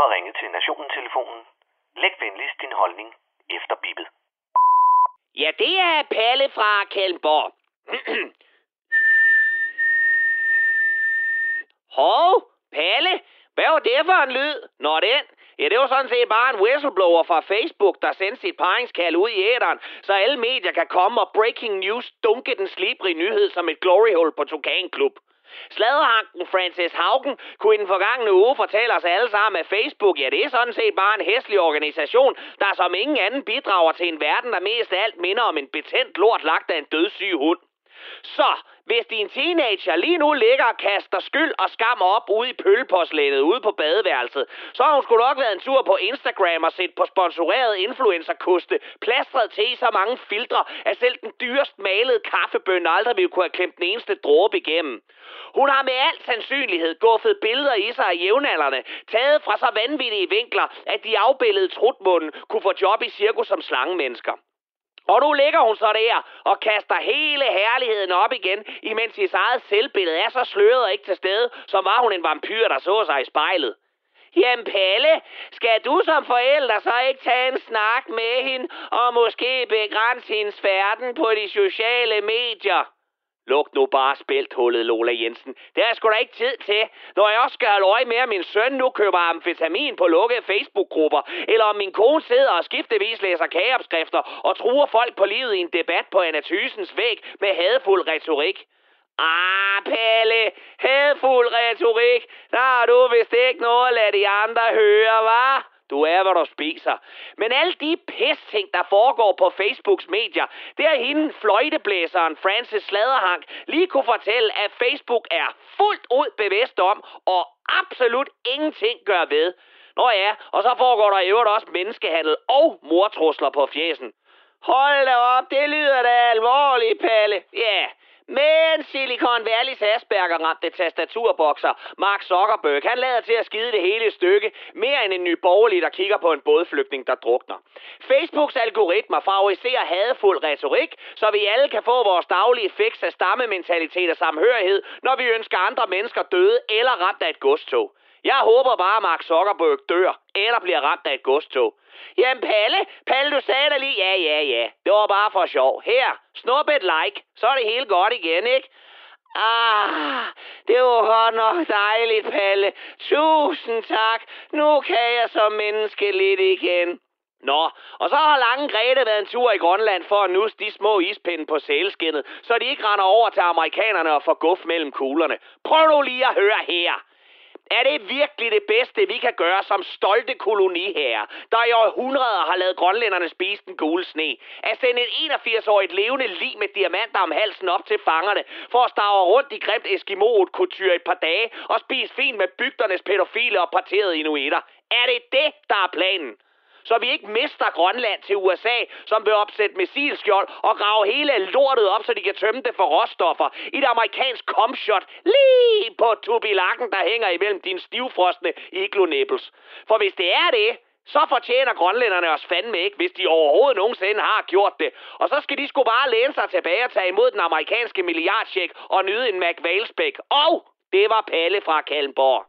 har ringet til Nationen-telefonen. Læg venligst din holdning efter bippet. Ja, det er Palle fra Kalmborg. Hov, Palle, hvad var det for en lyd? Nå, den. Ja, det var sådan set bare en whistleblower fra Facebook, der sendte sit paringskald ud i æderen, så alle medier kan komme og breaking news dunke den slibrige nyhed som et glory hole på Tukan-klub. Sladerhanken Francis Haugen kunne i den forgangne uge fortælle os alle sammen, at Facebook, ja, det er sådan set bare en hæslig organisation, der som ingen anden bidrager til en verden, der mest af alt minder om en betændt lort lagt af en dødssyg hund. Så, hvis din teenager lige nu ligger og kaster skyld og skam op ude i pølleporslænet ude på badeværelset, så har hun sgu nok været en tur på Instagram og set på sponsoreret influencerkoste, plastret til i så mange filtre, at selv den dyrest malede kaffebønne aldrig ville kunne have klemt den eneste dråbe igennem. Hun har med al sandsynlighed guffet billeder i sig af jævnaldrende, taget fra så vanvittige vinkler, at de afbildede trutmunden kunne få job i cirkus som slangemennesker. Og nu ligger hun så der og kaster hele herligheden op igen, imens hendes eget selvbillede er så sløret og ikke til stede, som var hun en vampyr, der så sig i spejlet. Jamen Palle, skal du som forælder så ikke tage en snak med hende og måske begrænse hendes færden på de sociale medier? Luk nu bare spælthullet, Lola Jensen. Det er sgu da ikke tid til, når jeg også skal have øje med, at min søn nu køber amfetamin på lukkede Facebook-grupper, eller om min kone sidder og skiftevis læser kageopskrifter og truer folk på livet i en debat på Anna Thysens væg med hadfuld retorik. Ah, Pelle, hadfuld retorik. Der har du vist ikke noget at lade de andre høre, var? Du er, hvad du spiser. Men alle de pisting, der foregår på Facebooks medier, det er hende, fløjteblæseren Francis Sladerhank, lige kunne fortælle, at Facebook er fuldt ud bevidst om, og absolut ingenting gør ved. Nå ja, og så foregår der i øvrigt også menneskehandel og mortrusler på fjesen. Hold da op, det lyder da alvorligt, Palle. Ja, yeah. Men Silicon Valley's Asperger ramte tastaturbokser Mark Zuckerberg, han lader til at skide det hele stykke, mere end en ny borgerlig, der kigger på en bådflygtning, der drukner. Facebooks algoritmer favoriserer hadefuld retorik, så vi alle kan få vores daglige fix af stammementalitet og samhørighed, når vi ønsker andre mennesker døde eller ramt af et godstog. Jeg håber bare, at Mark Zuckerberg dør, eller bliver ramt af et godstog. Jamen Palle, Palle, du sagde da lige, ja, ja, ja. Det var bare for sjov. Her, snup et like, så er det helt godt igen, ikke? Ah, det var godt nok dejligt, Palle. Tusind tak. Nu kan jeg som menneske lidt igen. Nå, og så har Lange Grete været en tur i Grønland for at nusse de små ispinde på sælskinnet, så de ikke render over til amerikanerne og får guf mellem kuglerne. Prøv nu lige at høre her. Er det virkelig det bedste, vi kan gøre som stolte koloniherrer, der i århundreder har lavet grønlænderne spise den gule sne? At sende et 81-årigt levende lig med diamanter om halsen op til fangerne, for at stave rundt i grimt eskimo kultur et par dage og spise fint med bygdernes pædofile og parterede inuitter? Er det det, der er planen? Så vi ikke mister Grønland til USA, som vil opsætte missilskjold og grave hele lortet op, så de kan tømme det for råstoffer i amerikansk komshot lige på tubilakken, der hænger imellem dine stivfrostende iglonæbbels. For hvis det er det, så fortjener grønlænderne os fandme ikke, hvis de overhovedet nogensinde har gjort det. Og så skal de sgu bare læne sig tilbage og tage imod den amerikanske milliardcheck og nyde en McValesbæk. Og det var Palle fra Kalmborg.